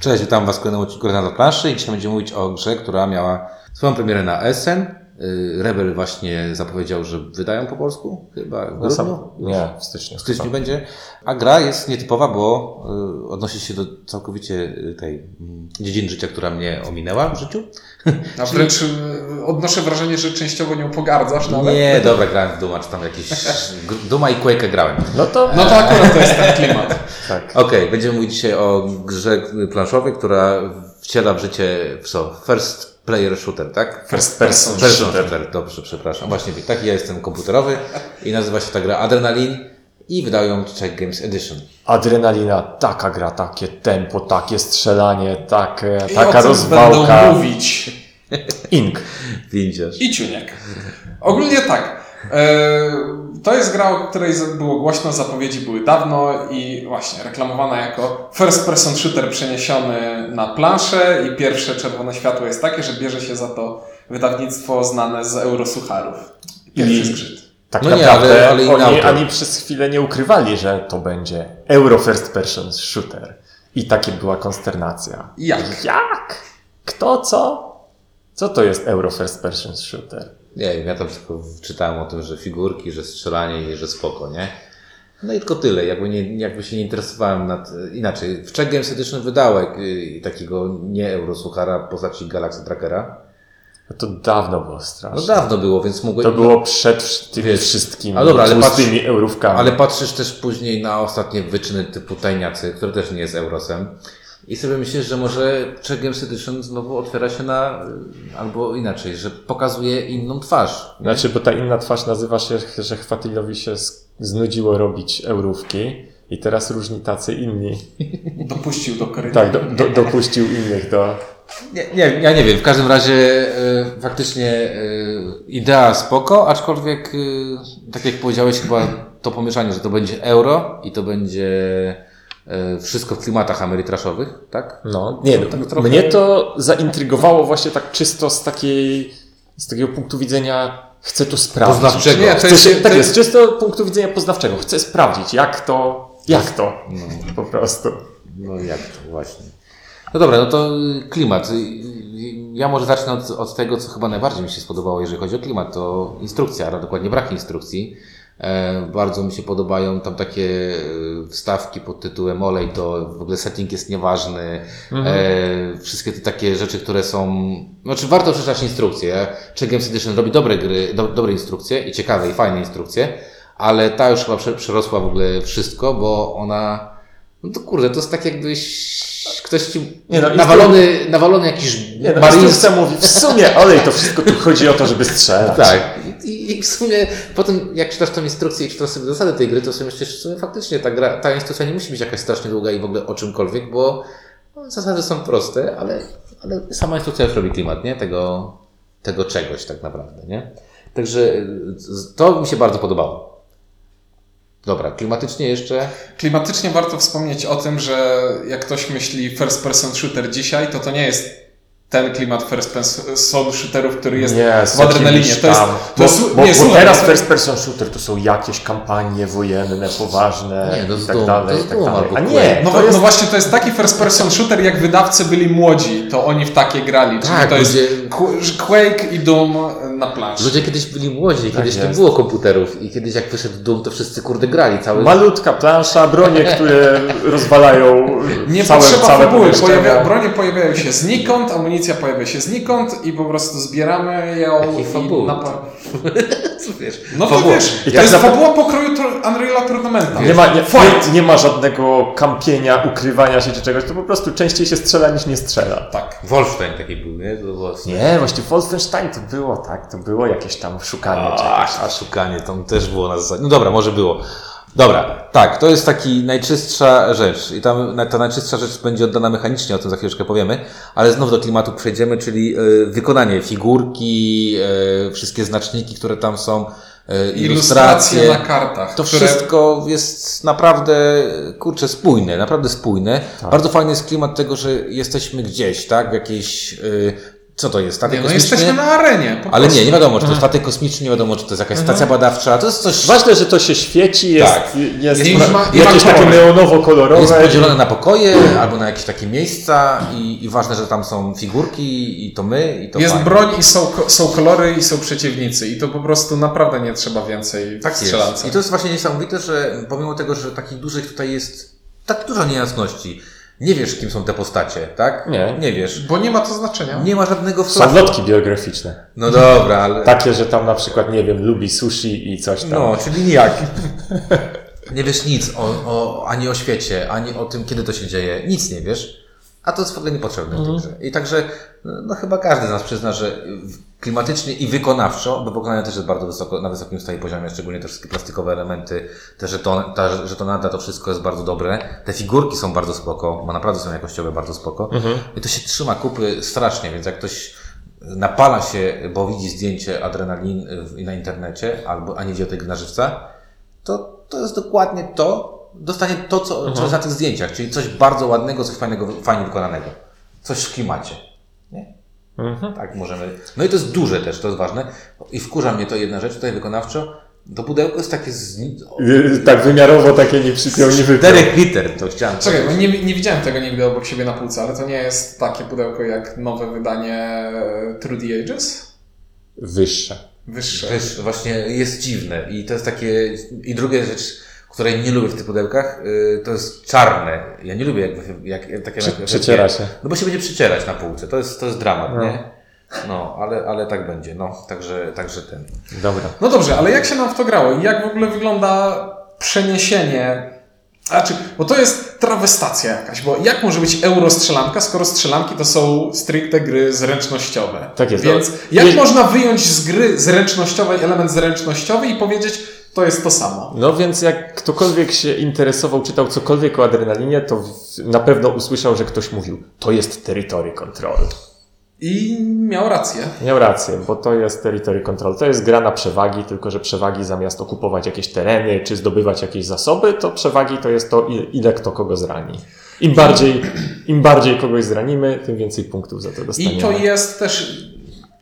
Cześć, witam Was w kolejnym odcinku na planszy i dzisiaj będziemy mówić o grze, która miała swoją premierę na Essen. Y, Rebel właśnie zapowiedział, że wydają po polsku, chyba w grudniu? sam- nie, w styczniu W styczniu będzie. A gra jest nietypowa, bo y, odnosi się do całkowicie y, tej mm, dziedziny życia, która mnie ominęła w życiu. A wręcz odnoszę wrażenie, że częściowo nią pogardzasz nawet. Nie, dobra, grałem w Duma, czy tam jakieś... gr- Duma i Quake'a grałem. No to, No to akurat to jest ten klimat. tak. Okej, będziemy mówić dzisiaj o grze planszowej, która wciela w życie w co? First player shooter, tak? First person First shooter. shooter. Dobrze, przepraszam. Właśnie taki ja jestem komputerowy i nazywa się ta gra Adrenalin i wydają ją Check Games Edition. Adrenalina, taka gra, takie tempo, takie strzelanie, takie, I taka o tym rozwałka. będą mówić. Ink. Widzisz. I ciuniek. Ogólnie tak. E, to jest gra, o której było głośno, zapowiedzi były dawno i właśnie reklamowana jako first person shooter przeniesiony na planszę i pierwsze czerwone światło jest takie, że bierze się za to wydawnictwo znane z Eurosucharów. Pierwszy I- zgrzyt. Tak No nie, naprawdę ale- ale inny oni autor. ani przez chwilę nie ukrywali, że to będzie Euro First Person Shooter. I takie była konsternacja. Jak? Jak? Kto co? Co to jest Euro First Person Shooter? Nie wiem, ja tam tylko czytałem o tym, że figurki, że strzelanie i że spoko, nie? No i tylko tyle. Jakby, nie, jakby się nie interesowałem nad... Inaczej, w Check Games Edition wydałek y, takiego nie eurosuchara w postaci Galaxy Trackera. No to dawno było No straszne. dawno było, więc mogłem... To było przed tymi Wiesz, wszystkimi ale dobra, ale tłustymi eurówkami. Ale patrzysz też później na ostatnie wyczyny typu Tajniacy, które też nie jest Eurosem. I sobie myślisz, że może Check Games Edition znowu otwiera się na, albo inaczej, że pokazuje inną twarz. Znaczy, bo ta inna twarz nazywa się, że Chwatilowi się znudziło robić eurówki i teraz różni tacy inni. Dopuścił do korytarza. Tak, do, do, dopuścił innych do... Nie, nie, ja nie wiem, w każdym razie e, faktycznie e, idea spoko, aczkolwiek e, tak jak powiedziałeś chyba to pomieszanie, że to będzie euro i to będzie wszystko w klimatach amerytraszowych, tak? No, nie, no, tak trochę- mnie to zaintrygowało właśnie tak czysto z takiej, z takiego punktu widzenia chcę to sprawdzić. Poznawczego. Nie, Chcę jest, tak jest, czysto punktu widzenia poznawczego. Chcę sprawdzić, jak to, jak to, No. po prostu. No jak to właśnie. No dobra, no to y, klimat. Y, y, Ja może zacznę od, od tego, co chyba najbardziej mi się spodobało, jeżeli chodzi o klimat, to instrukcja, a dokładnie brak instrukcji. E, bardzo mi się podobają tam takie e, wstawki pod tytułem Olej, to w ogóle setting jest nieważny. E, wszystkie te takie rzeczy, które są. Znaczy, warto przeczytać instrukcję. Check Games Edition robi dobre gry, do, dobre instrukcje i ciekawe i fajne instrukcje, ale ta już chyba prze, przerosła w ogóle wszystko, bo ona. No to kurde, to jest tak jakbyś ktoś ci Nie no, nawalony, nawalony jakiś Nie, no, instrukcja mówi, w sumie, olej, to wszystko tu chodzi o to, żeby strzelać. tak. I, I w sumie potem, jak czytasz tą instrukcję i czytasz sobie zasady tej gry, to sobie myślisz, że faktycznie ta, gra, ta instrukcja nie musi być jakaś strasznie długa i w ogóle o czymkolwiek, bo no, zasady są proste, ale, ale sama instrukcja już robi klimat, nie? Tego, tego czegoś tak naprawdę, nie? Także to mi się bardzo podobało. Dobra, klimatycznie jeszcze. klimatycznie warto wspomnieć o tym, że jak ktoś myśli first person shooter dzisiaj, to to nie jest ten klimat first person shooterów, który jest Nie, w adrenalinie. To jest, to jest, bo, bo, nie, bo słuchaj, teraz first person shooter to są jakieś kampanie wojenne, poważne Nie, no i tak dalej, tak dalej. A nie, No, no jest... właśnie, to jest taki first person shooter, jak wydawcy byli młodzi, to oni w takie grali. Czyli Tak, to jest ludzie- Qu- Quake i Doom na planszy. Ludzie kiedyś byli młodzi, kiedyś nie jest. było komputerów i kiedyś jak wyszedł Doom, to wszyscy kurde grali cały Malutka plansza, bronie, które rozwalają Nie całe, potrzeba całe fabuły. Pojawia, bronie pojawiają się znikąd, amunicja pojawia się znikąd i po prostu zbieramy ją Jakiej i fabuły? napa- Co wiesz? No to Fabuła. wiesz, I to tak jest naprawdę- fabuła pokroju Unreal'a Tournamenta. Nie ma, nie, Fight! nie, nie ma żadnego kampienia, ukrywania się czy czegoś, to po prostu częściej się strzela niż nie strzela. Tak. Wolfenstein taki był, nie? To było... Nie, właśnie Wolfenstein to było tak, to było jakieś tam szukanie A, czegoś. a szukanie tam też było na zasadzie. No dobra, może było. Dobra, tak, to jest taki najczystsza rzecz i tam ta najczystsza rzecz będzie oddana mechanicznie, o tym za chwileczkę powiemy, ale znów do klimatu przejdziemy, czyli e, wykonanie figurki, e, wszystkie znaczniki, które tam są, e, Ilustracje ilustracje. na kartach. To które... wszystko jest naprawdę, kurczę, spójne, naprawdę spójne. Bardzo fajny jest klimat tego, że jesteśmy gdzieś, tak, w jakiejś, y, Co to jest? Statek Nie, no kosmiczny? jesteśmy na arenie. po Ale nie, nie wiadomo, czy to statek kosmiczny, nie wiadomo, czy to jest jakaś stacja badawcza, to jest coś... Ważne, że to się świeci, jest, Tak. jest, I ma, jakieś takie neonowo-kolorowe. Jest podzielone na pokoje albo na jakieś takie miejsca i, i ważne, że tam są figurki i to my i to Jest fajnie. broń i są, są kolory i są przeciwnicy i to po prostu naprawdę nie trzeba więcej Tak jest. strzelance. I to jest właśnie niesamowite, że pomimo tego, że takich dużych tutaj jest tak dużo niejasności, nie wiesz, kim są te postacie, tak? Nie. Nie wiesz. Bo nie ma to znaczenia. Nie ma żadnego Są flafu. lotki biograficzne. No dobra, ale... Takie, że tam na przykład, nie wiem, lubi sushi i coś tam. No, czyli nijak. Nie wiesz nic o, o, ani o świecie, ani o tym, kiedy to się dzieje. Nic nie wiesz. A to jest w ogóle niepotrzebne w tej grze. I także, no chyba każdy z nas przyzna, że klimatycznie i wykonawczo, bo wykonanie też jest bardzo wysoko, na wysokim stoi poziomie, szczególnie te wszystkie plastikowe elementy, te żeton, ta żetonada, to wszystko jest bardzo dobre. Te figurki są bardzo spoko, bo naprawdę są jakościowe bardzo spoko. I to się trzyma kupy strasznie, więc jak ktoś napala się, bo widzi zdjęcie adrenalin na internecie, albo, a nie widzi tej gry na żywca, to, to jest dokładnie to, dostanie to, co, co jest na tych zdjęciach, czyli coś bardzo ładnego, coś fajnego, fajnie wykonanego. Coś w klimacie. Nie? Mhm. Tak możemy. No i to jest duże też, to jest ważne. I wkurza mnie to jedna rzecz tutaj wykonawczo. To pudełko jest takie z... Yy, Tak wymiarowo takie nie przypiął, nie wypiął. 4 liter, to chciałem Czekaj, bo powiedzieć. nie, nie widziałem tego nigdy obok siebie na półce, ale to nie jest takie pudełko jak nowe wydanie e, Through the Ages? Wyższe. Wyższe. Wiesz, właśnie jest dziwne i to jest takie... I druga rzecz, której nie lubię w tych pudełkach, y, to jest czarne. Ja nie lubię jak, jak, takie... Prze- jak- przeciera się. No bo się będzie przecierać na półce, to jest, to jest dramat, No. nie? No, ale, ale tak będzie, no, także, także ten. Dobra. No dobrze, ale jak się nam w to grało i jak w ogóle wygląda przeniesienie? Znaczy, bo to jest trawestacja jakaś, bo jak może być eurostrzelanka, skoro strzelanki to są stricte gry zręcznościowe? Tak jest. Więc No, jak można wyjąć z gry zręcznościowej element zręcznościowy i powiedzieć, to jest to samo? No więc jak ktokolwiek się interesował, czytał cokolwiek o adrenalinie, to na pewno usłyszał, że ktoś mówił, to jest territory control. I miał rację. Miał rację, bo to jest territory control. To jest gra na przewagi, tylko że przewagi zamiast okupować jakieś tereny czy zdobywać jakieś zasoby, to przewagi to jest to, ile- ile kto kogo zrani. Im bardziej, im bardziej kogoś zranimy, tym więcej punktów za to dostaniemy. I to jest też,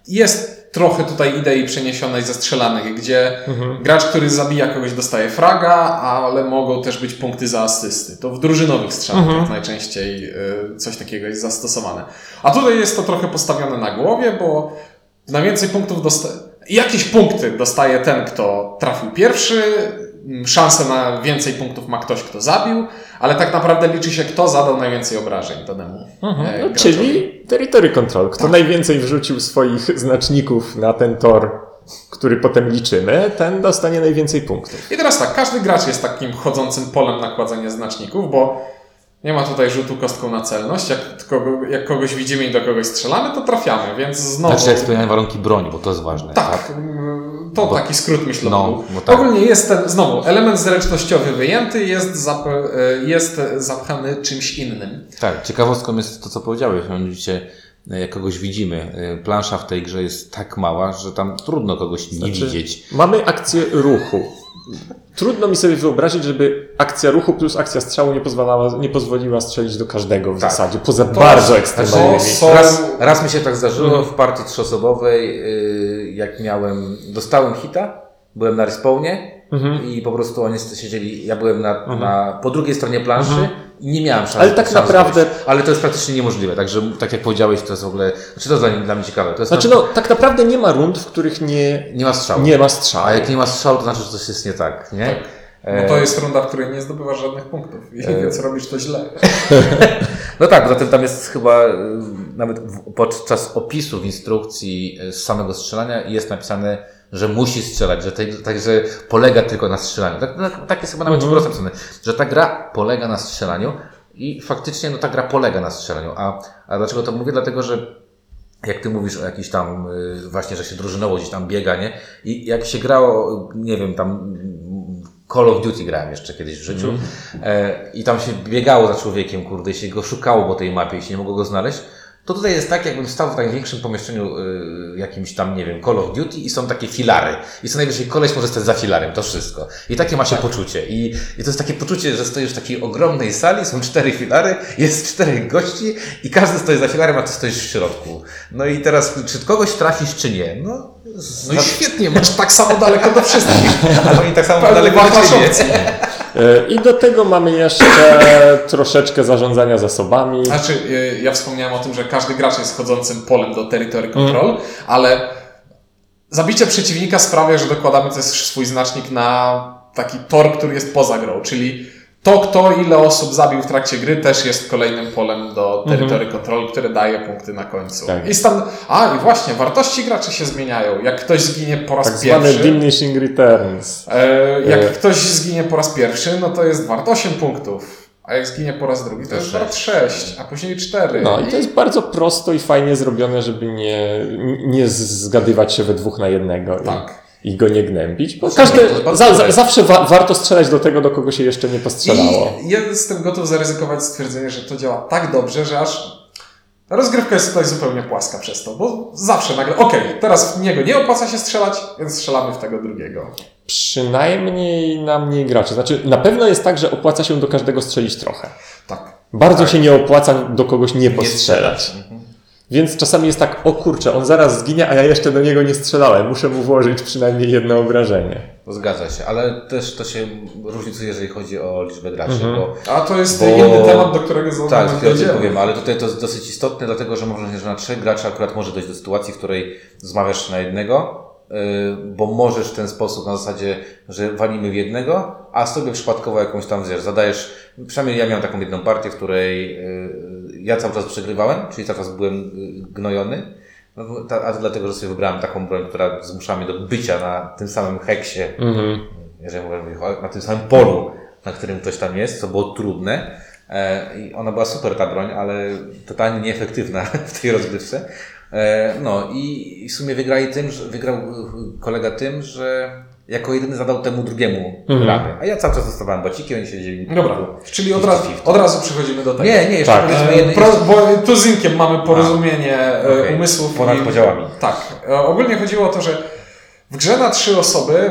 jest trochę tutaj idei przeniesionej ze strzelanek, gdzie Mhm. gracz, który zabija kogoś dostaje fraga, ale mogą też być punkty za asysty. To w drużynowych strzelankach Mhm. najczęściej y, coś takiego jest zastosowane. A tutaj jest to trochę postawione na głowie, bo na więcej punktów dostaje, jakieś punkty dostaje ten, kto trafił pierwszy, m, szansę na więcej punktów ma ktoś, kto zabił, ale tak naprawdę liczy się, kto zadał najwięcej obrażeń danemu e, No, czyli territory control. Kto Tak. najwięcej wrzucił swoich znaczników na ten tor, który potem liczymy, ten dostanie najwięcej punktów. I teraz tak, każdy gracz jest takim chodzącym polem nakładania znaczników, bo nie ma tutaj rzutu kostką na celność. Jak, kogo, jak kogoś widzimy i do kogoś strzelamy, to trafiamy, więc znowu... Znaczy, jak spełniają warunki broni, bo to jest ważne. tak, mm, to Bo- taki skrót myślowy no, tak. Ogólnie jest ten, znowu, element zręcznościowy wyjęty, jest, zap, e, jest zapchany czymś innym. Tak, ciekawostką jest to, co powiedziałeś, mianowicie e, jak kogoś widzimy. e, Plansza w tej grze jest tak mała, że tam trudno kogoś nie Znaczy, widzieć. Mamy akcję ruchu. Trudno mi sobie wyobrazić, żeby akcja ruchu plus akcja strzału nie, pozwalała, nie pozwoliła strzelić do każdego w Tak. zasadzie, poza bardzo ekstremalnymi. to są- Raz, raz mi się tak zdarzyło w partii trzyosobowej, y, jak miałem, dostałem hita, byłem na respawnie Mhm. i po prostu oni siedzieli, ja byłem na, na, po drugiej stronie planszy i nie miałem szans. Ale tak szans naprawdę- dojść. Ale to jest praktycznie niemożliwe, także tak jak powiedziałeś, to jest w ogóle, znaczy to jest dla, dla mnie ciekawe. To jest Znaczy no, tak naprawdę nie ma rund, w których nie, nie ma strzału. nie ma strzału. A jak nie ma strzału, to znaczy, że coś jest nie tak, nie? E, No to jest runda, w której nie zdobywasz żadnych punktów, i więc robisz to źle. No tak, poza tym tam jest chyba y, nawet podczas opisu w instrukcji z samego strzelania jest napisane, że musi strzelać, że także polega tylko na strzelaniu. Tak, no, tak jest chyba nawet Mhm. w napisane, że ta gra polega na strzelaniu i faktycznie no, ta gra polega na strzelaniu. A, a dlaczego to mówię? Dlatego, że jak ty mówisz o jakiś tam, y, właśnie, że się drużynowo gdzieś tam biega, nie? I jak się grało, nie wiem, tam mm, Call of Duty grałem jeszcze kiedyś w życiu e, i tam się biegało za człowiekiem, kurde, i się go szukało po tej mapie i się nie mogło go znaleźć, to tutaj jest tak, jakbym stał w największym pomieszczeniu y, jakimś tam, nie wiem, Call of Duty i są takie filary. I co najwyżej koleś może stać za filarem, to wszystko. I takie ma się poczucie. I, I to jest takie poczucie, że stoisz w takiej ogromnej sali, są cztery filary, jest czterech gości i każdy stoi za filarem, a ty stoisz w środku. No i teraz, czy kogoś trafisz, czy nie? No, No i świetnie, masz tak samo daleko do wszystkich. ale oni tak samo daleko do ciebie. E, I do tego mamy jeszcze troszeczkę zarządzania zasobami. Znaczy, y, ja wspomniałem o tym, że każdy gracz jest chodzącym polem do territory control, ale zabicie przeciwnika sprawia, że dokładamy też swój znacznik na taki tor, który jest poza grą, czyli to, kto ile osób zabił w trakcie gry, też jest kolejnym polem do territory control, które daje punkty na końcu. Tak. I stan... A, i właśnie, wartości graczy się zmieniają. Jak ktoś zginie po raz Tak zwane pierwszy... diminishing returns. E, jak E. ktoś zginie po raz pierwszy, no to jest wart 8 punktów. A jak zginie po raz drugi, to jest wart 6, a później 4. No i to jest bardzo prosto i fajnie zrobione, żeby nie, nie zgadywać się we dwóch na jednego Tak. I, go nie gnębić. Bo każdy, za, za, zawsze wa, warto strzelać do tego, do kogo się jeszcze nie postrzelało. I ja jestem gotów zaryzykować stwierdzenie, że to działa tak dobrze, że aż rozgrywka jest tutaj zupełnie płaska przez to, bo zawsze nagle, okej, teraz w niego nie opłaca się strzelać, więc strzelamy w tego drugiego. Przynajmniej na mniej graczy. Znaczy, na pewno jest tak, że opłaca się do każdego strzelić trochę. Tak. Bardzo się nie opłaca do kogoś nie postrzelać. strzelać. Więc czasami jest tak, o kurczę, on zaraz zginie, a ja jeszcze do niego nie strzelałem. Muszę mu włożyć przynajmniej jedno obrażenie. To zgadza się, ale też to się różnicuje, jeżeli chodzi o liczbę graczy, Mhm. bo A to jest Bo- inny temat, do którego za tak, chwilę powiem, ale tutaj to jest dosyć istotne, dlatego że może, że na trzech graczy akurat może dojść do sytuacji, w której zmawiasz na jednego, yy, bo możesz w ten sposób na zasadzie, że walimy w jednego, a sobie przypadkowo jakąś tam, wiesz, zadajesz, przynajmniej ja miałem taką jedną partię, w której yy, ja cały czas przegrywałem, czyli cały czas byłem yy, gnojony, no, a to dlatego, że sobie wybrałem taką broń, która zmusza mnie do bycia na tym samym heksie, Mhm. jeżeli mogę mówić, na tym samym polu, na którym ktoś tam jest, co było trudne. E, I ona była super ta broń, ale totalnie nieefektywna w tej rozgrywce. E, no i w sumie wygrali tym, że wygrał e, kolega tym, że jako jedyny zadał temu drugiemu Mhm. A ja cały czas dostawałem baciki, oni siedzieli. Dobra, czyli od razu, od razu przechodzimy do tego. Nie, nie, jeszcze Tak. powiedzmy E, jedno, Pro, bo tu z Inkiem mamy porozumienie e, okej. umysłów. Ponad i- podziałami. Tak. E, Ogólnie chodziło o to, że w grze na trzy osoby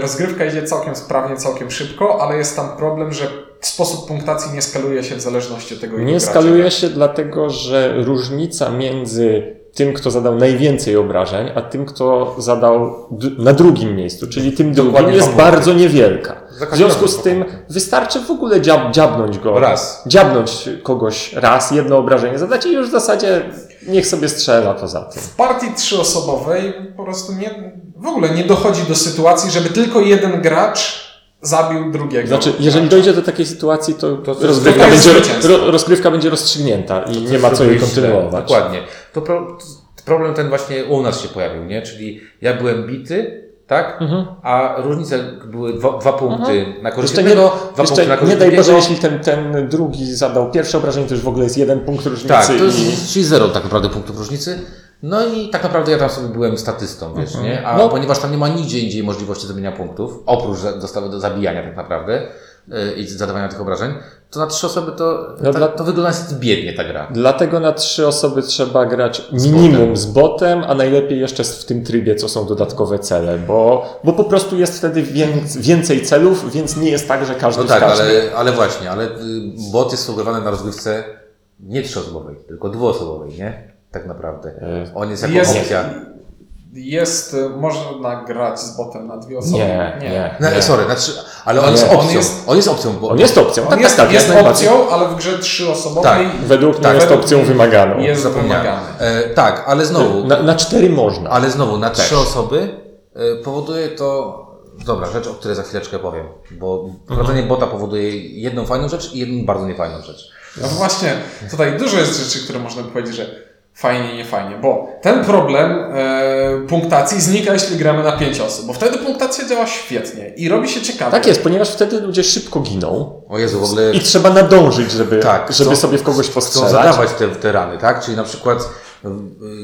rozgrywka idzie całkiem sprawnie, całkiem szybko, ale jest tam problem, że sposób punktacji nie skaluje się w zależności od tego, ile Nie skaluje się dlatego, że różnica między tym, kto zadał najwięcej obrażeń, a tym, kto zadał na drugim miejscu, czyli tym drugim, Dokładnie jest bardzo niewielka. W związku z tym wystarczy w ogóle dziab, dziabnąć go. Raz. Dziabnąć kogoś raz, jedno obrażenie zadać i już w zasadzie niech sobie strzela poza tym. W partii trzyosobowej po prostu nie, w ogóle nie dochodzi do sytuacji, żeby tylko jeden gracz zabił drugiego. Znaczy, jeżeli dojdzie do takiej sytuacji, to, To- rozgrywka, będzie, ro, rozgrywka będzie rozstrzygnięta i nie ma co jej kontynuować. Dokładnie. To pro, problem ten właśnie u nas się pojawił, nie? Czyli ja byłem bity, tak? A różnice były dwa, dwa punkty na korzyść Mhm. Jeszcze nie, jednego, dwa punkty na korzyść nie daj Boże, jeśli ten, ten drugi zadał pierwsze obrażenie, to już w ogóle jest jeden punkt różnicy. Tak, to i... jest, czyli zero tak naprawdę punktów różnicy. No i tak naprawdę ja tam sobie byłem statystą, wiesz, nie? A No. ponieważ tam nie ma nigdzie indziej możliwości zrobienia punktów, oprócz dostawy do zabijania tak naprawdę i zadawania tych obrażeń, to na trzy osoby to, No ta, dla- to wygląda biednie ta gra. Dlatego na trzy osoby trzeba grać minimum z botem, a najlepiej jeszcze w tym trybie, co są dodatkowe cele, bo, bo po prostu jest wtedy więcej, więcej celów, więc nie jest tak, że każdy No tak, z każdym. ale, ale właśnie, ale y, bot jest sugerowany na rozgrywce nie trzyosobowej, tylko dwuosobowej, nie? Tak naprawdę. E, On jest jako jest, opcja. Jest, y, można grać z botem na dwie osoby. Nie, nie. No, sorry, znaczy, ale on Nie, jest on opcją. jest- on jest opcją, bo On jest opcją, On tak, jest, tak, tak, jest najbardziej. opcją, ale w grze trzyosobowej Tak, Według mnie Tak, jest opcją wymaganą. jest wymagany. E, tak, ale znowu, Na, na cztery można. ale znowu na trzy osoby e, powoduje to. Dobra, rzecz, o której za chwileczkę powiem, bo prowadzenie bota powoduje jedną fajną rzecz i jedną bardzo niefajną rzecz. No właśnie, tutaj dużo jest rzeczy, które można by powiedzieć, że fajnie, nie fajnie, bo ten problem e, punktacji znika, jeśli gramy na pięć osób, bo wtedy punktacja działa świetnie i robi się ciekawie. Tak jest, ponieważ wtedy ludzie szybko giną O Jezu, w ogóle i trzeba nadążyć, żeby, Tak, żeby chcą- sobie w kogoś chcą postrzelać. zadawać te, te rany, tak? Czyli na przykład y,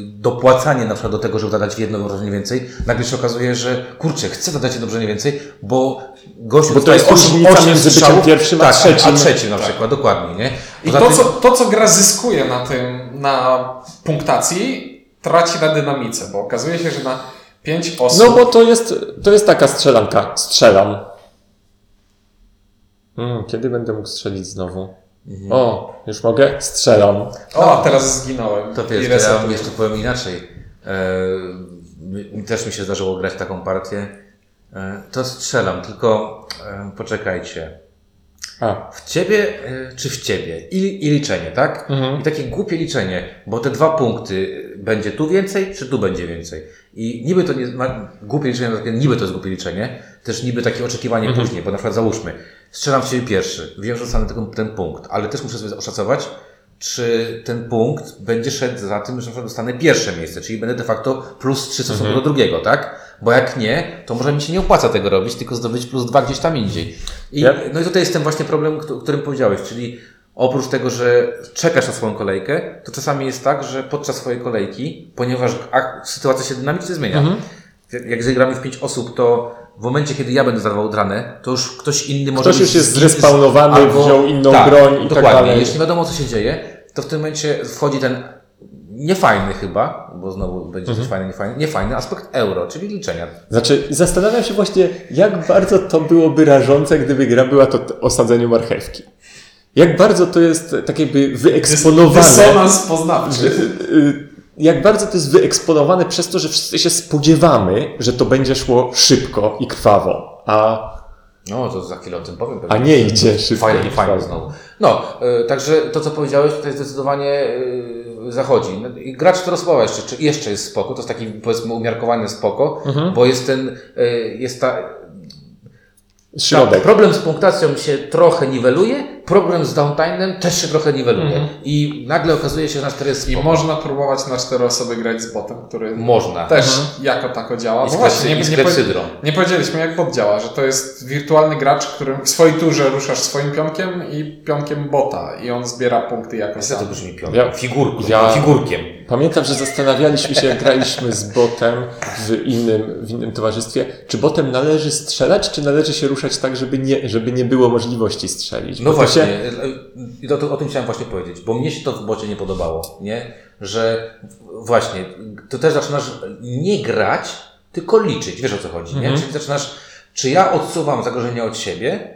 dopłacanie na przykład do tego, żeby zadać jedno obrażenie więcej, nagle się okazuje, że kurczę, chcę zadać jedno obrażenie więcej, bo gościu Bo to jest osiem- różnica między byciem pierwszym a tak, trzecim. A trzecim na przykład, dokładnie, nie? I to tym- co, to, co gra zyskuje na tym, na punktacji, traci na dynamice, bo okazuje się, że na pięć osób... No bo to jest, to jest taka strzelanka. Strzelam. Mm, kiedy będę mógł strzelić znowu? Mhm. O, już mogę? Strzelam. O, teraz zginąłem. To wiesz, ja jeszcze powiem inaczej. E, mi też mi się zdarzyło grać taką partię. E, to strzelam, tylko e, poczekajcie. A, W ciebie e, czy w ciebie? I, I liczenie, tak? Mhm. I takie głupie liczenie, bo te dwa punkty będzie tu więcej, czy tu będzie więcej. I niby to nie ma głupie liczenie, niby to jest głupie liczenie, też niby takie oczekiwanie Mhm. później, bo na przykład załóżmy, strzelam w ciebie pierwszy, wiem, że dostanę ten, ten punkt, ale też muszę sobie oszacować, czy ten punkt będzie szedł za tym, że na przykład dostanę pierwsze miejsce, czyli będę de facto plus 3 w stosunku Mhm. do drugiego, tak? Bo jak nie, to może mi się nie opłaca tego robić, tylko zdobyć plus 2 gdzieś tam indziej. I, Ja- No i tutaj jest ten właśnie problem, o którym powiedziałeś, czyli oprócz tego, że czekasz na swoją kolejkę, to czasami jest tak, że podczas swojej kolejki, ponieważ sytuacja się dynamicznie zmienia. Mhm. Jak- Jak w pięć osób, to w momencie, kiedy ja będę zadawał dranę, to już ktoś inny może Ktoś już jest zrespawnowany, albo- wziął inną tak, broń i tak dalej. Jeśli wiadomo, co się dzieje, to w tym momencie wchodzi ten niefajny chyba, bo znowu będzie Mhm. coś fajne, niefajny, niefajny aspekt euro, czyli liczenia. Znaczy, zastanawiam się właśnie, jak bardzo to byłoby rażące, gdyby gra była to o sadzeniu marchewki. Jak bardzo to jest tak jakby wyeksponowane. Dysonans poznawczy. Y, Jak bardzo to jest wyeksponowane przez to, że wszyscy się spodziewamy, że to będzie szło szybko i krwawo, a, No, to za chwilę o tym powiem. a nie idzie szybko Fajnie, fajnie znowu. No, y, także to, co powiedziałeś, tutaj zdecydowanie y, zachodzi. No, i gracz czteroosobowa jeszcze, czy jeszcze jest spoko, to jest taki powiedzmy umiarkowany spoko, Mhm. bo jest ten, y, jest ta, Środek. Tak, problem z punktacją się trochę niweluje, problem z downtime'em też się trochę niweluje. Mhm. I nagle okazuje się, że nasz jest I spoko. można próbować na cztery osoby grać z botem, który Można. też jako tako działa. I z, właśnie, nie, i z nie, nie powiedzieliśmy jak bot działa, że to jest wirtualny gracz, którym w swojej turze ruszasz swoim pionkiem i pionkiem bota i on zbiera punkty jako Co to sam. brzmi piątek? Ja- Figurką, ja- figurkiem. Pamiętam, że zastanawialiśmy się, jak graliśmy z botem w innym, w innym towarzystwie, czy botem należy strzelać, czy należy się ruszać tak, żeby nie, żeby nie było możliwości strzelić. No to właśnie, Się, i to, to, o tym chciałem właśnie powiedzieć, bo mnie się to w bocie nie podobało, nie? Że właśnie, to też zaczynasz nie grać, tylko liczyć, wiesz o co chodzi, nie? Czyli zaczynasz, czy ja odsuwam zagrożenie od siebie,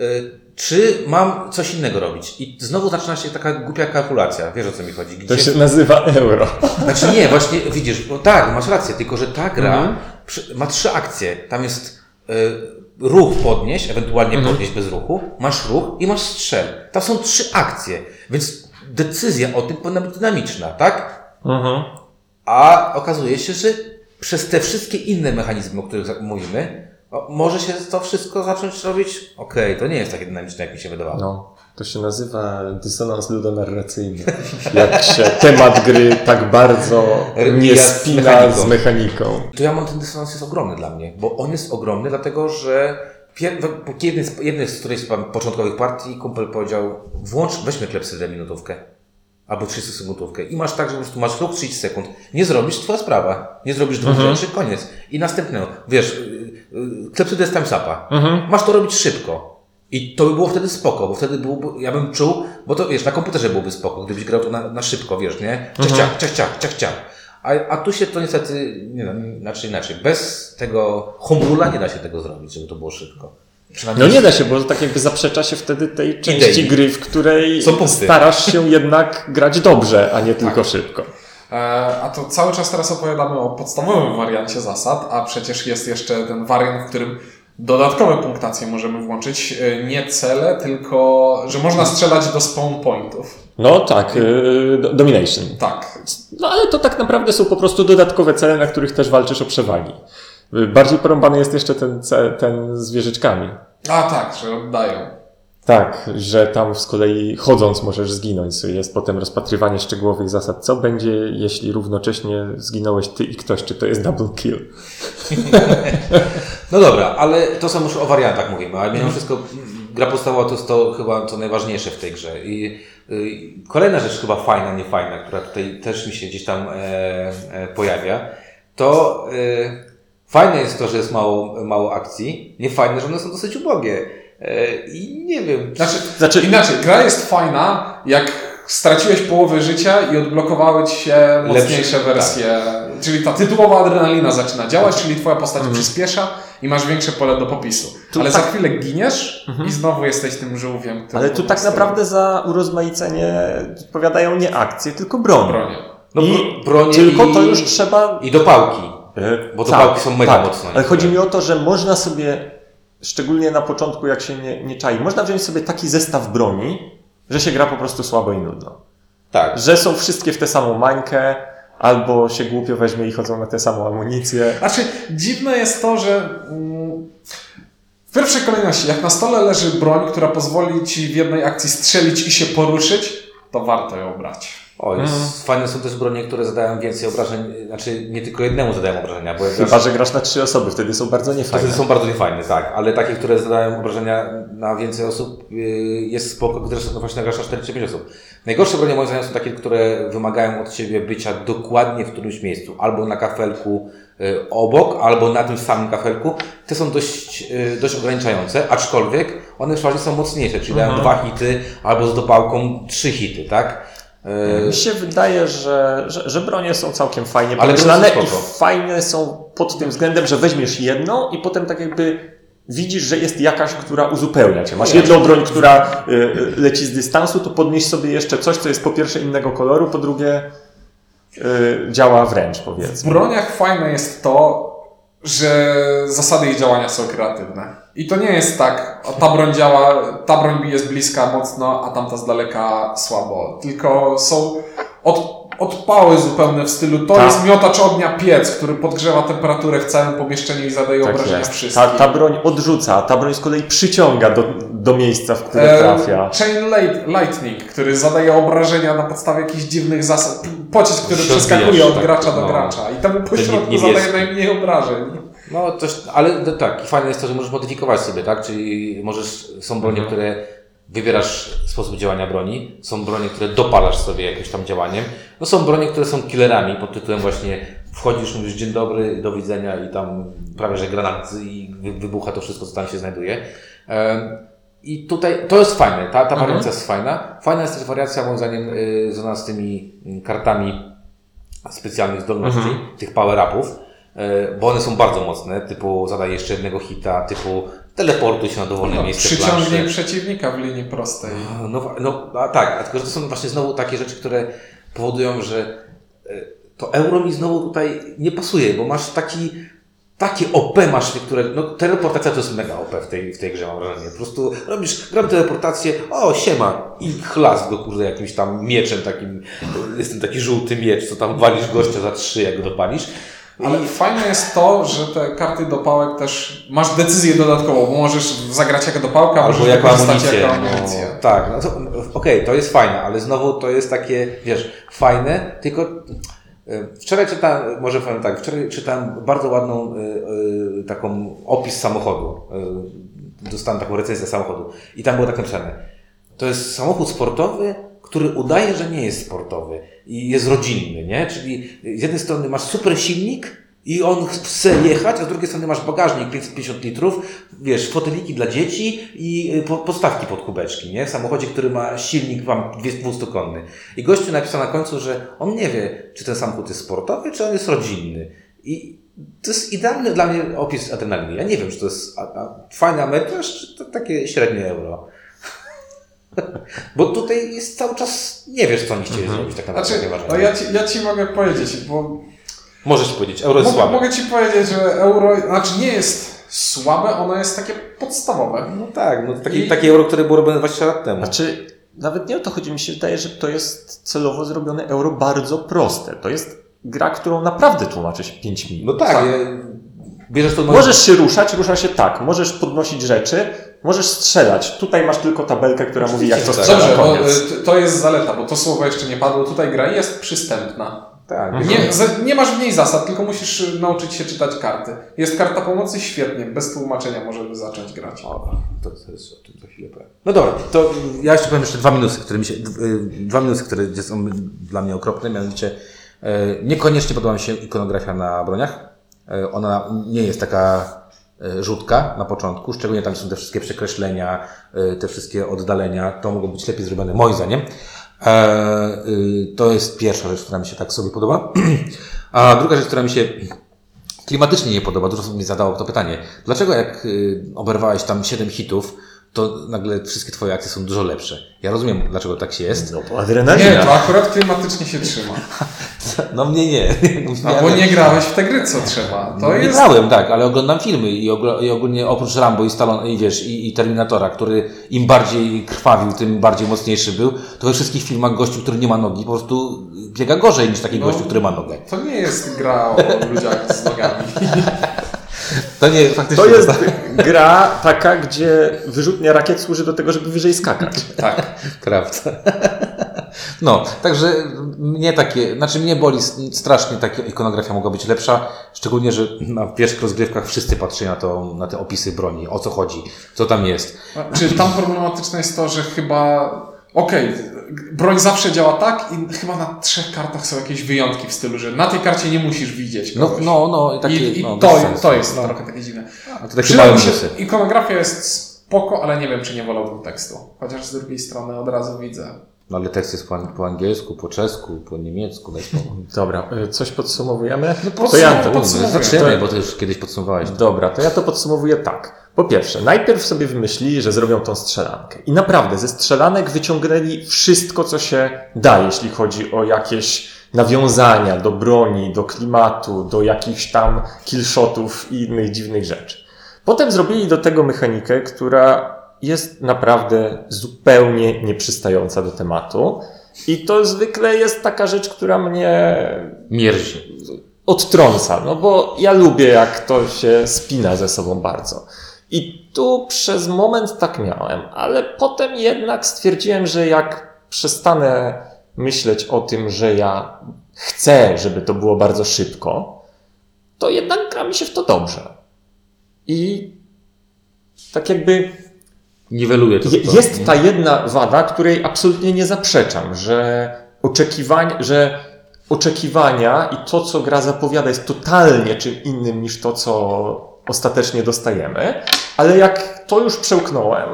y, czy mam coś innego robić? I znowu zaczyna się taka głupia kalkulacja, wiesz o co mi chodzi. to Gdzie, się nazywa euro. znaczy nie, właśnie widzisz, bo tak, masz rację, tylko że ta gra przy, ma trzy akcje. Tam jest y, ruch podnieść, ewentualnie podnieść bez ruchu, masz ruch i masz strzel. Tam są trzy akcje, więc decyzja o tym powinna być dynamiczna, tak? A okazuje się, że przez te wszystkie inne mechanizmy, o których mówimy, może się to wszystko zacząć robić, okej, to nie jest takie dynamiczne, jak mi się wydawało. No, to się nazywa dysonans ludonarracyjny. Jak się temat gry tak bardzo nie spina mechaniką. z mechaniką. To ja mam ten dysonans jest ogromny dla mnie, bo on jest ogromny, dlatego że jednej z, jednej z którejś z początkowych partii kumpel powiedział, włącz, weźmy klepsydę minutówkę. Albo 30 sekundówkę. I masz tak, że po prostu masz ruch 30 sekund. Nie zrobisz, twoja sprawa. Nie zrobisz dwóch rzeczy, koniec. I następnego. Wiesz, yy, yy, klepsyda jest timesapa. Masz to robić szybko. I to by było wtedy spoko, bo wtedy byłoby, ja bym czuł, bo to wiesz, na komputerze byłoby spoko, gdybyś grał to na, na szybko, wiesz, nie? Ciach, ciach, ciach, ciach, ciach, ciach. A, a tu się to niestety, nie wiem, inaczej, inaczej. Bez tego humrula nie da się tego zrobić, żeby to było szybko. No nie da się, bo to tak jakby zaprzecza się wtedy tej części Idei. gry, w której starasz się jednak grać dobrze, a nie tylko szybko. E, A to cały czas teraz opowiadamy o podstawowym wariancie zasad, a przecież jest jeszcze ten wariant, w którym dodatkowe punktacje możemy włączyć. E, Nie cele, tylko że można strzelać do spawn pointów. No tak, yy, do- domination. Tak. No ale to tak naprawdę są po prostu dodatkowe cele, na których też walczysz o przewagi. Yy, Bardziej porąbany jest jeszcze ten, ten z wieżyczkami. A tak, że oddają. Tak, że tam z kolei chodząc możesz zginąć. Jest potem rozpatrywanie szczegółowych zasad. Co będzie, jeśli równocześnie zginąłeś ty i ktoś? Czy to jest double kill? No dobra, ale to są już o wariantach mówimy, ale mimo wszystko gra podstawowa to jest to chyba co najważniejsze w tej grze. I y, kolejna rzecz chyba fajna, nie fajna, która tutaj też mi się gdzieś tam e, e, pojawia, to y, Fajne jest to, że jest mało, mało akcji. Nie fajne, że one są dosyć ubogie. E, I nie wiem. Znaczy, Znaczy- inaczej, gra jest fajna, jak straciłeś połowę życia i odblokowały ci się mocniejsze Lepsze, wersje. Czyli ta tytułowa adrenalina zaczyna działać, czyli twoja postać Mhm. przyspiesza i masz większe pole do popisu. Tu Ale tak- za chwilę giniesz i znowu jesteś tym żółwiem, Ale tu tak naprawdę za urozmaicenie odpowiadają nie akcje, tylko broń. bronię. No, I bro- bronie tylko i, to już trzeba I dopałki. E, Bo te pałki są mega mocno Ale chodzi mi o to, że można sobie, szczególnie na początku, jak się nie, nie czai, można wziąć sobie taki zestaw broni, że się gra po prostu słabo i nudno. Tak. Że są wszystkie w tę samą mańkę, albo się głupio weźmie i chodzą na tę samą amunicję. Znaczy, dziwne jest to, że mm, w pierwszej kolejności, jak na stole leży broń, która pozwoli ci w jednej akcji strzelić i się poruszyć, to warto ją brać. O, jest, Mhm. fajne są też bronie, które zadają więcej obrażeń, znaczy nie tylko jednemu zadają obrażenia, bo Chyba, że grasz na trzy osoby, wtedy są bardzo niefajne. Wtedy są bardzo niefajne, tak, ale takie, które zadają obrażenia na więcej osób, yy, jest spoko, gdyż no właśnie grasz na 4 czy 5 osób. Najgorsze bronie moim zdaniem są takie, które wymagają od Ciebie bycia dokładnie w którymś miejscu, albo na kafelku yy, obok, albo na tym samym kafelku. Te są dość, yy, dość ograniczające, aczkolwiek one przeważnie są mocniejsze, czyli dają dwa hity, albo z dopałką trzy hity, tak? Yy, Mi się wydaje, że, że, że bronie są całkiem fajnie Ale pomyślane i fajne są pod tym względem, że weźmiesz jedną i potem tak jakby widzisz, że jest jakaś, która uzupełnia cię. Masz jedną broń, która y, y, leci z dystansu, to podnieś sobie jeszcze coś, co jest po pierwsze innego koloru, po drugie działa wręcz, W powiedzmy. broniach fajne jest to, że zasady ich działania są kreatywne. I to nie jest tak, ta broń działa, ta broń jest bliska mocno, a tamta z daleka słabo. Tylko są od, odpały zupełne w stylu, to Tak. jest miotacz ognia piec, który podgrzewa temperaturę w całym pomieszczeniu i zadaje Tak obrażenia jest. wszystkim. Ta, ta broń odrzuca, ta broń z kolei przyciąga do, do miejsca, w które E, trafia. Chain light, Lightning, który zadaje obrażenia na podstawie jakichś dziwnych zasad. Pocisk, który Się przeskakuje od tak, gracza do no. gracza. I temu nie- pośrodku niebieski. zadaje najmniej obrażeń. No, coś, ale no tak, i fajne jest to, że możesz modyfikować sobie, tak? Czyli możesz, są bronie, Mhm. które wybierasz sposób działania broni, są bronie, które dopalasz sobie jakimś tam działaniem, no są bronie, które są killerami. Pod tytułem właśnie wchodzisz, mówisz dzień dobry, do widzenia i tam prawie, że granat i wy- wybucha to wszystko, co tam się znajduje. I tutaj to jest fajne, ta, ta wariacja jest fajna. Fajna jest też wariacja, moim zdaniem, y, związana z tymi mm, kartami specjalnych zdolności, tych power-upów, e, bo one są bardzo mocne, typu zadaj jeszcze jednego hita, typu teleportuj się na dowolne No, miejsce przyciągnij planszy. przeciwnika w linii prostej. No, no a tak, a tylko że to są właśnie znowu takie rzeczy, które powodują, że e, to euro mi znowu tutaj nie pasuje, bo masz taki takie OP masz niektóre, no teleportacja to jest mega OP w tej, w tej grze mam wrażenie. Po prostu robisz, gram teleportację, o siema i chlask go kurde jakimś tam mieczem takim, jest ten taki żółty miecz, co tam walisz gościa za trzy jak go dopalisz. Ale fajne jest to, że te karty dopałek też masz decyzję dodatkową, bo możesz zagrać jako dopałka, Albo możesz jako amunicję. jako No, amunicję. tak, no to okej, to jest fajne, ale znowu to jest takie, wiesz, fajne, tylko e, wczoraj czytałem, może powiem tak, wczoraj czytałem bardzo ładną e, e, taką opis samochodu. E, dostałem taką recenzję samochodu i tam było tak napisane. To jest samochód sportowy, który udaje, że nie jest sportowy i jest rodzinny, nie? Czyli z jednej strony masz super silnik i on chce jechać, a z drugiej strony masz bagażnik 550 litrów, wiesz, foteliki dla dzieci i y, po- podstawki pod kubeczki, nie? W samochodzie, który ma silnik wam 200-konny. I gościu napisał na końcu, że on nie wie, czy ten samochód jest sportowy, czy on jest rodzinny. I to jest idealny dla mnie opis adrenaliny. Ja nie wiem, czy to jest fajny amerykasz, czy to takie średnie euro. Bo tutaj jest cały czas, nie wiesz, co oni chcieli zrobić tak naprawdę. Znaczy, no ja ci, ja ci mogę powiedzieć, bo Możesz powiedzieć, euro jest mogę, słabe. mogę ci powiedzieć, że euro, znaczy nie jest słabe, ono jest takie podstawowe. No tak, no to takie, I- takie euro, które było robione 20 lat temu. Znaczy, nawet nie o to chodzi. Mi się wydaje, że to jest celowo zrobione euro bardzo proste. To jest gra, którą naprawdę tłumaczy się 5 minut. No tak, Tak. ja- bierzesz to... Możesz się ruszać, rusza się tak. Możesz podnosić rzeczy, możesz strzelać. Tutaj masz tylko tabelkę, która mówi, jak to tak. strzela. Dobrze, bo koniec. y, to jest zaleta, bo to słowo jeszcze nie padło. Tutaj gra jest przystępna. Tak, Nie, za- nie masz w niej zasad, tylko musisz y, nauczyć się czytać karty. Jest karta pomocy, świetnie, bez tłumaczenia możemy zacząć grać. O, to, to jest o tym za chwilę powiem. No dobra, to ja jeszcze powiem jeszcze dwa minusy, które mi się, y, dwa minusy, które są dla mnie okropne, mianowicie e, niekoniecznie podoba mi się ikonografia na broniach. E, Ona nie jest taka rzutka na początku, szczególnie tam są te wszystkie przekreślenia, e, te wszystkie oddalenia, to mogło być lepiej zrobione moim zdaniem. E, To jest pierwsza rzecz, która mi się tak sobie podoba. A druga rzecz, która mi się klimatycznie nie podoba, dużo osób mi zadało to pytanie. Dlaczego jak oberwałeś tam 7 hitów, to nagle wszystkie twoje akcje są dużo lepsze? Ja rozumiem, dlaczego tak się jest. No bo Nie, adrenalina. to akurat klimatycznie się trzyma. No mnie nie. No, bo nie grałeś w te gry, co trzeba. To nie jest... grałem, tak, ale oglądam filmy i, ogl- i ogólnie oprócz Rambo i Stallone, i wiesz, i, i Terminatora, który im bardziej krwawił, tym bardziej mocniejszy był, to we wszystkich filmach gościu, który nie ma nogi, po prostu biega gorzej niż taki No. gościu, który ma nogę. To nie jest gra o ludziach z nogami. To nie, faktycznie. To jest gra taka, gdzie wyrzutnia rakiet służy do tego, żeby wyżej skakać. Tak. Prawda. No, także mnie takie, znaczy mnie boli strasznie taka ikonografia mogła być lepsza, szczególnie, że na pierwszych rozgrywkach wszyscy patrzyli na, to, na te opisy broni, o co chodzi, co tam jest. Czy tam problematyczne jest to, że chyba. Okej, broń zawsze działa tak i chyba na trzech kartach są jakieś wyjątki w stylu, że na tej karcie nie musisz widzieć No, kogoś. no, no, i takie, I, i no, to, to jest trochę takie dziwne. A to takie małe się, ikonografia jest spoko, ale nie wiem, czy nie wolałbym tekstu. Chociaż z drugiej strony od razu widzę. No, ale tekst jest po, po angielsku, po czesku, po niemiecku. Dobra, y, coś podsumowujemy? No to ja, podsumuj- podsumuj. Zaczynamy, to- bo to już kiedyś podsumowałeś. Dobra, to ja to podsumowuję tak. Po pierwsze, najpierw sobie wymyślili, że zrobią tą strzelankę. I naprawdę, ze strzelanek wyciągnęli wszystko, co się da, jeśli chodzi o jakieś nawiązania do broni, do klimatu, do jakichś tam killshotów i innych dziwnych rzeczy. Potem zrobili do tego mechanikę, która jest naprawdę zupełnie nieprzystająca do tematu. I to zwykle jest taka rzecz, która mnie Mierzi. odtrąca, no bo ja lubię, jak to się spina ze sobą bardzo. I tu przez moment tak miałem, ale potem jednak stwierdziłem, że jak przestanę myśleć o tym, że ja chcę, żeby to było bardzo szybko, to jednak gra mi się w to dobrze. I tak jakby Niweluje to. je, jest ta jedna wada, której absolutnie nie zaprzeczam, że oczekiwań, że oczekiwania i to, co gra zapowiada, jest totalnie czym innym niż to, co ostatecznie dostajemy, ale jak to już przełknąłem,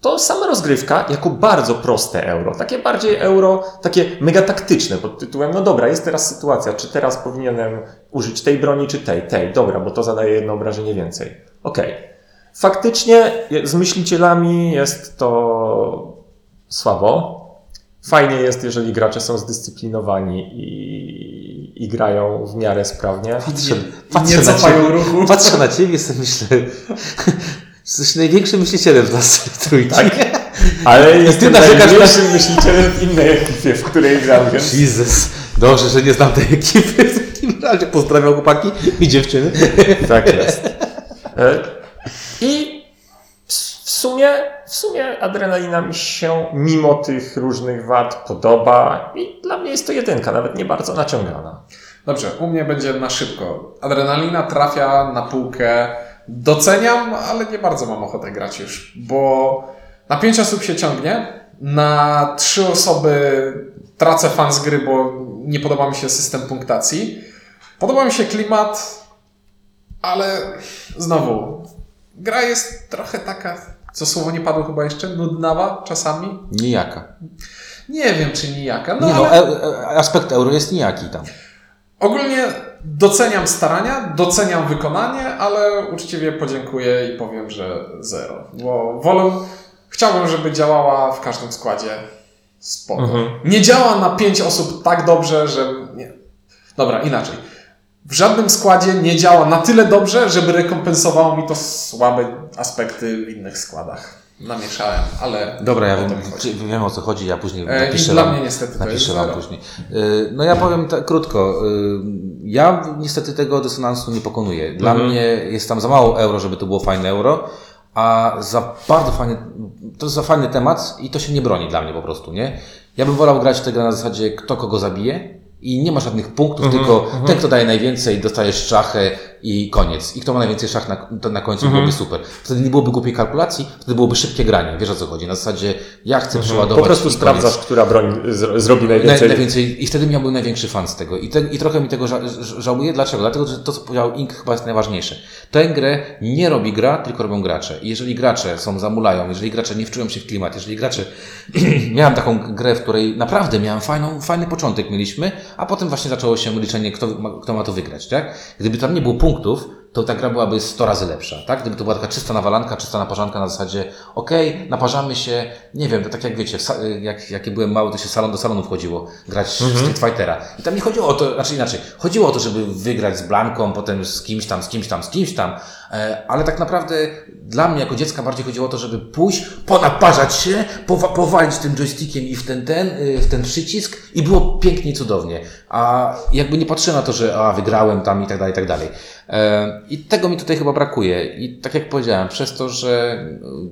to sama rozgrywka jako bardzo proste euro, takie bardziej euro, takie mega taktyczne pod tytułem, no dobra, jest teraz sytuacja, czy teraz powinienem użyć tej broni, czy tej, tej, dobra, bo to zadaje jedno obrażenie więcej. Okej. Faktycznie z myślicielami jest to słabo. Fajnie jest, jeżeli gracze są zdyscyplinowani i, i grają w miarę sprawnie. Patrzę, I patrzę, nie na ciebie, ruchu. patrzę na ciebie i sobie myślę, jesteś największym myślicielem z nas trójki. Tak. Ale jestem narzekasz na- najmniejszym myślicielem w innej ekipie, w której gram, więc... Jezus. Dobrze, że nie znam tej ekipy w takim razie. Pozdrawiam chłopaki i dziewczyny. Tak jest. I w sumie, w sumie adrenalina mi się mimo tych różnych wad podoba i dla mnie jest to jedynka, nawet nie bardzo naciągana. Dobrze, u mnie będzie na szybko. Adrenalina trafia na półkę. Doceniam, ale nie bardzo mam ochotę grać już, bo na pięć osób się ciągnie, na trzy osoby tracę fan z gry, bo nie podoba mi się system punktacji. Podoba mi się klimat, ale znowu, gra jest trochę taka, co słowo nie padło chyba jeszcze, nudnawa czasami. Nijaka. Nie wiem, czy nijaka, no Nie no, ale... e, e, aspekt euro jest nijaki tam. Ogólnie doceniam starania, doceniam wykonanie, ale uczciwie podziękuję i powiem, że zero. Bo wolę, chciałbym, żeby działała w każdym składzie spoko. Mhm. Nie działa na pięć osób tak dobrze, że... Nie. Dobra, inaczej. W żadnym składzie nie działa na tyle dobrze, żeby rekompensowało mi to słabe aspekty w innych składach. Namieszałem, ale... Dobra, ja wiem, wiem o co chodzi, ja później E, napiszę dla wam. mnie niestety to jest Napiszę wam zero. później. Y, No ja powiem tak krótko. Y, Ja niestety tego dysonansu nie pokonuję. Dla Mhm. mnie jest tam za mało euro, żeby to było fajne euro, a za bardzo fajny, to jest za fajny temat i to się nie broni dla mnie po prostu, nie? Ja bym wolał grać w tę grę na zasadzie kto kogo zabije i nie ma żadnych punktów, Mhm, tylko ten kto daje najwięcej dostaje szczachę, i koniec. I kto ma najwięcej szach na, to na końcu Mhm. byłoby super. Wtedy nie byłoby głupiej kalkulacji, wtedy byłoby szybkie granie. Wiesz o co chodzi? Na zasadzie ja chcę przeładować Mhm. Po prostu sprawdzasz, koniec. która broń z, zrobi Naj, najwięcej. najwięcej. I wtedy miałbym największy fan z tego. I, te, I trochę mi tego ża żałuję. Dlaczego? Dlatego, że to, co powiedział Ink, chyba jest najważniejsze. Tę grę nie robi gra, tylko robią gracze. I jeżeli gracze są zamulają, jeżeli gracze nie wczują się w klimat, jeżeli gracze... miałem taką grę, w której naprawdę miałem fajną, fajny początek mieliśmy, a potem właśnie zaczęło się liczenie, kto, ma, kto ma to wygrać, tak? Gdyby tam nie było punktów, to ta gra byłaby 100 razy lepsza, tak? Gdyby to była taka czysta nawalanka, czysta naparzanka na zasadzie, okej, naparzamy się, nie wiem, to tak jak wiecie, sa- jak, jak byłem mały, to się salon do salonu wchodziło grać w Street Fightera. I tam nie chodziło o to, znaczy inaczej, chodziło o to, żeby wygrać z Blanką, potem z kimś tam, z kimś tam, z kimś tam, e, ale tak naprawdę dla mnie jako dziecka bardziej chodziło o to, żeby pójść, ponaparzać się, powa- powalić tym joystickiem i w ten, ten, y, w ten przycisk i było pięknie cudownie. A jakby nie patrzyłem na to, że a, wygrałem tam i tak dalej, i tak dalej. I tego mi tutaj chyba brakuje. I tak jak powiedziałem, przez to, że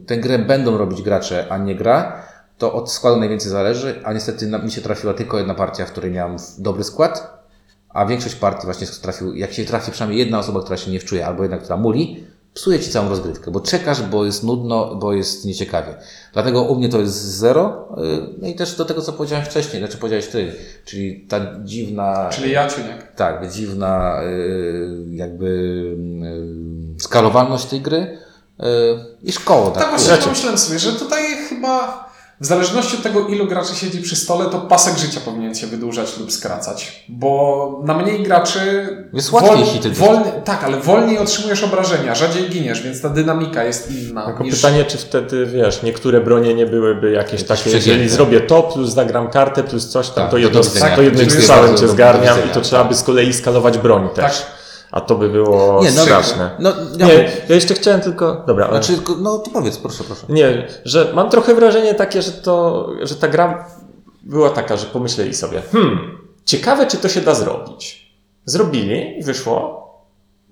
y, tę grę będą robić gracze, a nie gra, to od składu najwięcej zależy, a niestety mi się trafiła tylko jedna partia, w której miałem dobry skład, a większość partii właśnie trafił, jak się trafi przynajmniej jedna osoba, która się nie wczuje, albo jedna, która muli, psuje ci całą rozgrywkę, bo czekasz, bo jest nudno, bo jest nieciekawie. Dlatego u mnie to jest zero. y, No i też do tego, co powiedziałem wcześniej, znaczy powiedziałeś ty, czyli ta dziwna. Czyli ja, Ciuniek. Tak, dziwna y, jakby y, skalowalność tej gry i szkoła. Tak właśnie Znaczy- pomyślałem sobie, że tutaj chyba w zależności od tego, ilu graczy siedzi przy stole, to pasek życia powinien się wydłużać lub skracać. Bo na mniej graczy. Jest łatwiej hity wolniej, Tak, ale wolniej otrzymujesz obrażenia, rzadziej giniesz, więc ta dynamika jest inna. Tylko niż... pytanie, czy wtedy, wiesz, niektóre bronie nie byłyby jakieś takie, przegięte. jeżeli zrobię to, plus zagram kartę, plus coś tam, Tak, to, jedno, to jednym Dziękuję strzałem cię zgarniam i to trzeba by z kolei skalować broń też. Tak. A to by było Nie, no, straszne. No, ja, Nie, ja jeszcze chciałem tylko... Dobra, ale- Znaczy, no to powiedz, proszę, proszę. Nie, że mam trochę wrażenie takie, że to, że ta gra była taka, że pomyśleli sobie, hmm, ciekawe czy to się da zrobić. Zrobili i wyszło.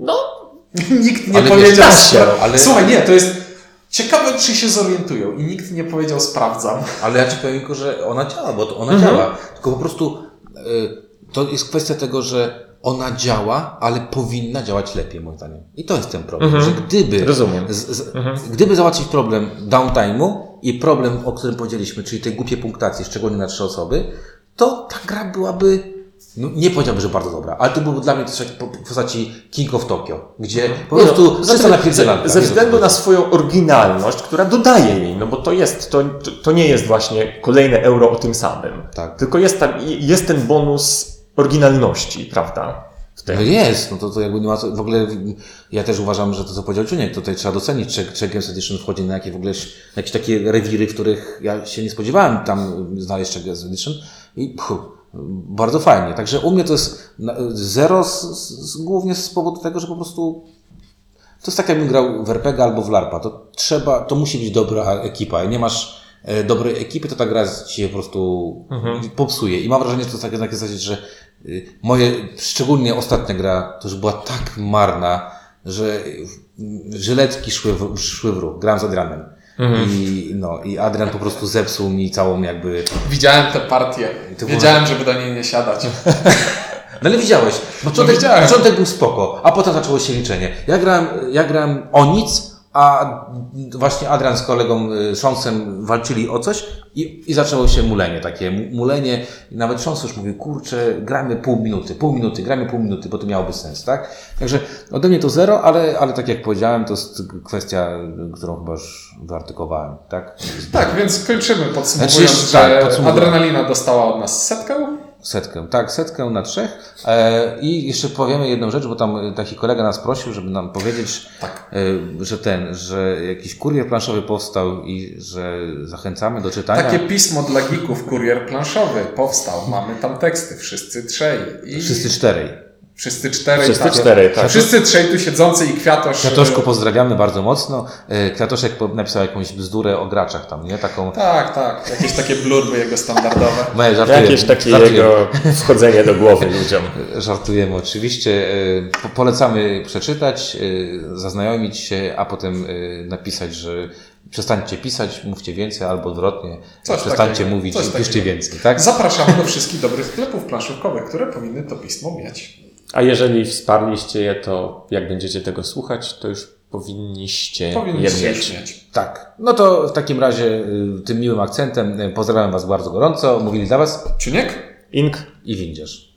No, Nikt nie Ale powiedział. wiesz, się, ale- Słuchaj, nie, to jest. Ciekawe, czy się zorientują. I nikt nie powiedział, sprawdzam. Ale ja ci powiem, tylko, że ona działa, bo to ona Mhm. działa. Tylko po prostu y, to jest kwestia tego, że ona działa, ale powinna działać lepiej, moim zdaniem. I to jest ten problem, Mhm. że gdyby, Rozumiem. z, z, gdyby załatwić problem downtime'u i problem, o którym powiedzieliśmy, czyli tej głupiej punktacji, szczególnie na trzy osoby, to ta gra byłaby, no, nie powiedziałbym, że bardzo dobra, ale to byłby dla mnie coś po w postaci King of Tokyo, gdzie po Nie prostu no, czysta ze, napierdzielanka. co względu na swoją oryginalność, która dodaje jej, no bo to jest, to, to nie jest właśnie kolejne euro o tym samym. Tak. Tylko jest, tam, jest ten bonus oryginalności, prawda? No jest, no to, to jakby nie ma w ogóle ja też uważam, że to co powiedział Czuniek, tutaj trzeba docenić, czy, Games Edition wchodzi na jakie w ogóle jakieś takie rewiry, w których ja się nie spodziewałem tam znaleźć Games Edition i pchu, bardzo fajnie. Także u mnie to jest zero z, z, głównie z powodu tego, że po prostu to jest tak jakbym grał w RPG albo w LARPa, to trzeba, to musi być dobra ekipa, jak nie masz dobrej ekipy, to ta gra ci się po prostu popsuje. I mam wrażenie, że to jest takie zasadzie, że y, moje, szczególnie ostatnia gra, to już była tak marna, że y, żyletki szły w, szły w ruch. Grałem z Adrianem. I, no, I Adrian po prostu zepsuł mi całą jakby... Widziałem tę partię. to było- Wiedziałem, żeby do niej nie siadać. No ale widziałeś, początek, widziałem. początek był spoko, a potem zaczęło się liczenie. Ja grałem, ja grałem o nic, a właśnie Adrian z kolegą y, Szonsem walczyli o coś i, i zaczęło się mulenie, takie mu- mulenie. I nawet Szons już mówił, kurczę, gramy pół minuty, pół minuty, gramy pół minuty, bo to miałoby sens, tak? Także ode mnie to zero, ale, ale tak jak powiedziałem, to jest kwestia, którą chyba już wyartykowałem, tak? Tak, więc kończymy podsumowując, Znaczy, że tak, podsumowując. adrenalina dostała od nas setkę. Setkę, tak, setkę na trzech. E, I jeszcze powiemy jedną rzecz, bo tam taki kolega nas prosił, żeby nam powiedzieć, Tak. e, że ten, że jakiś kurier planszowy powstał i że zachęcamy do czytania. Takie pismo dla geeków, kurier planszowy powstał. Mamy tam teksty, wszyscy trzej. I Wszyscy czterej. Wszyscy czterej. Wszyscy tak. czterej, tak. Wszyscy trzej tu siedzący i kwiatosz. Kwiatoszku pozdrawiamy bardzo mocno. E, Kwiatoszek napisał jakąś bzdurę o graczach tam, nie? Taką... Tak, tak. Jakieś takie blurby jego standardowe. Moje żartujemy, Jakieś takie żartujemy. jego wchodzenie do głowy ludziom. Żartujemy oczywiście. E, po- Polecamy przeczytać, e, zaznajomić się, a potem e, napisać, że przestańcie pisać, mówcie więcej, albo odwrotnie. Coś przestańcie takiego, mówić piszcie takiego. więcej, tak? Zapraszamy do wszystkich dobrych sklepów planszówkowych, które powinny to pismo mieć. A jeżeli wsparliście je, to jak będziecie tego słuchać, to już powinniście, Powinniście je mieć. Tak. No to w takim razie y, tym miłym akcentem y, pozdrawiam Was bardzo gorąco. Mówili dla Was Czuniek? Ink i Windzierz.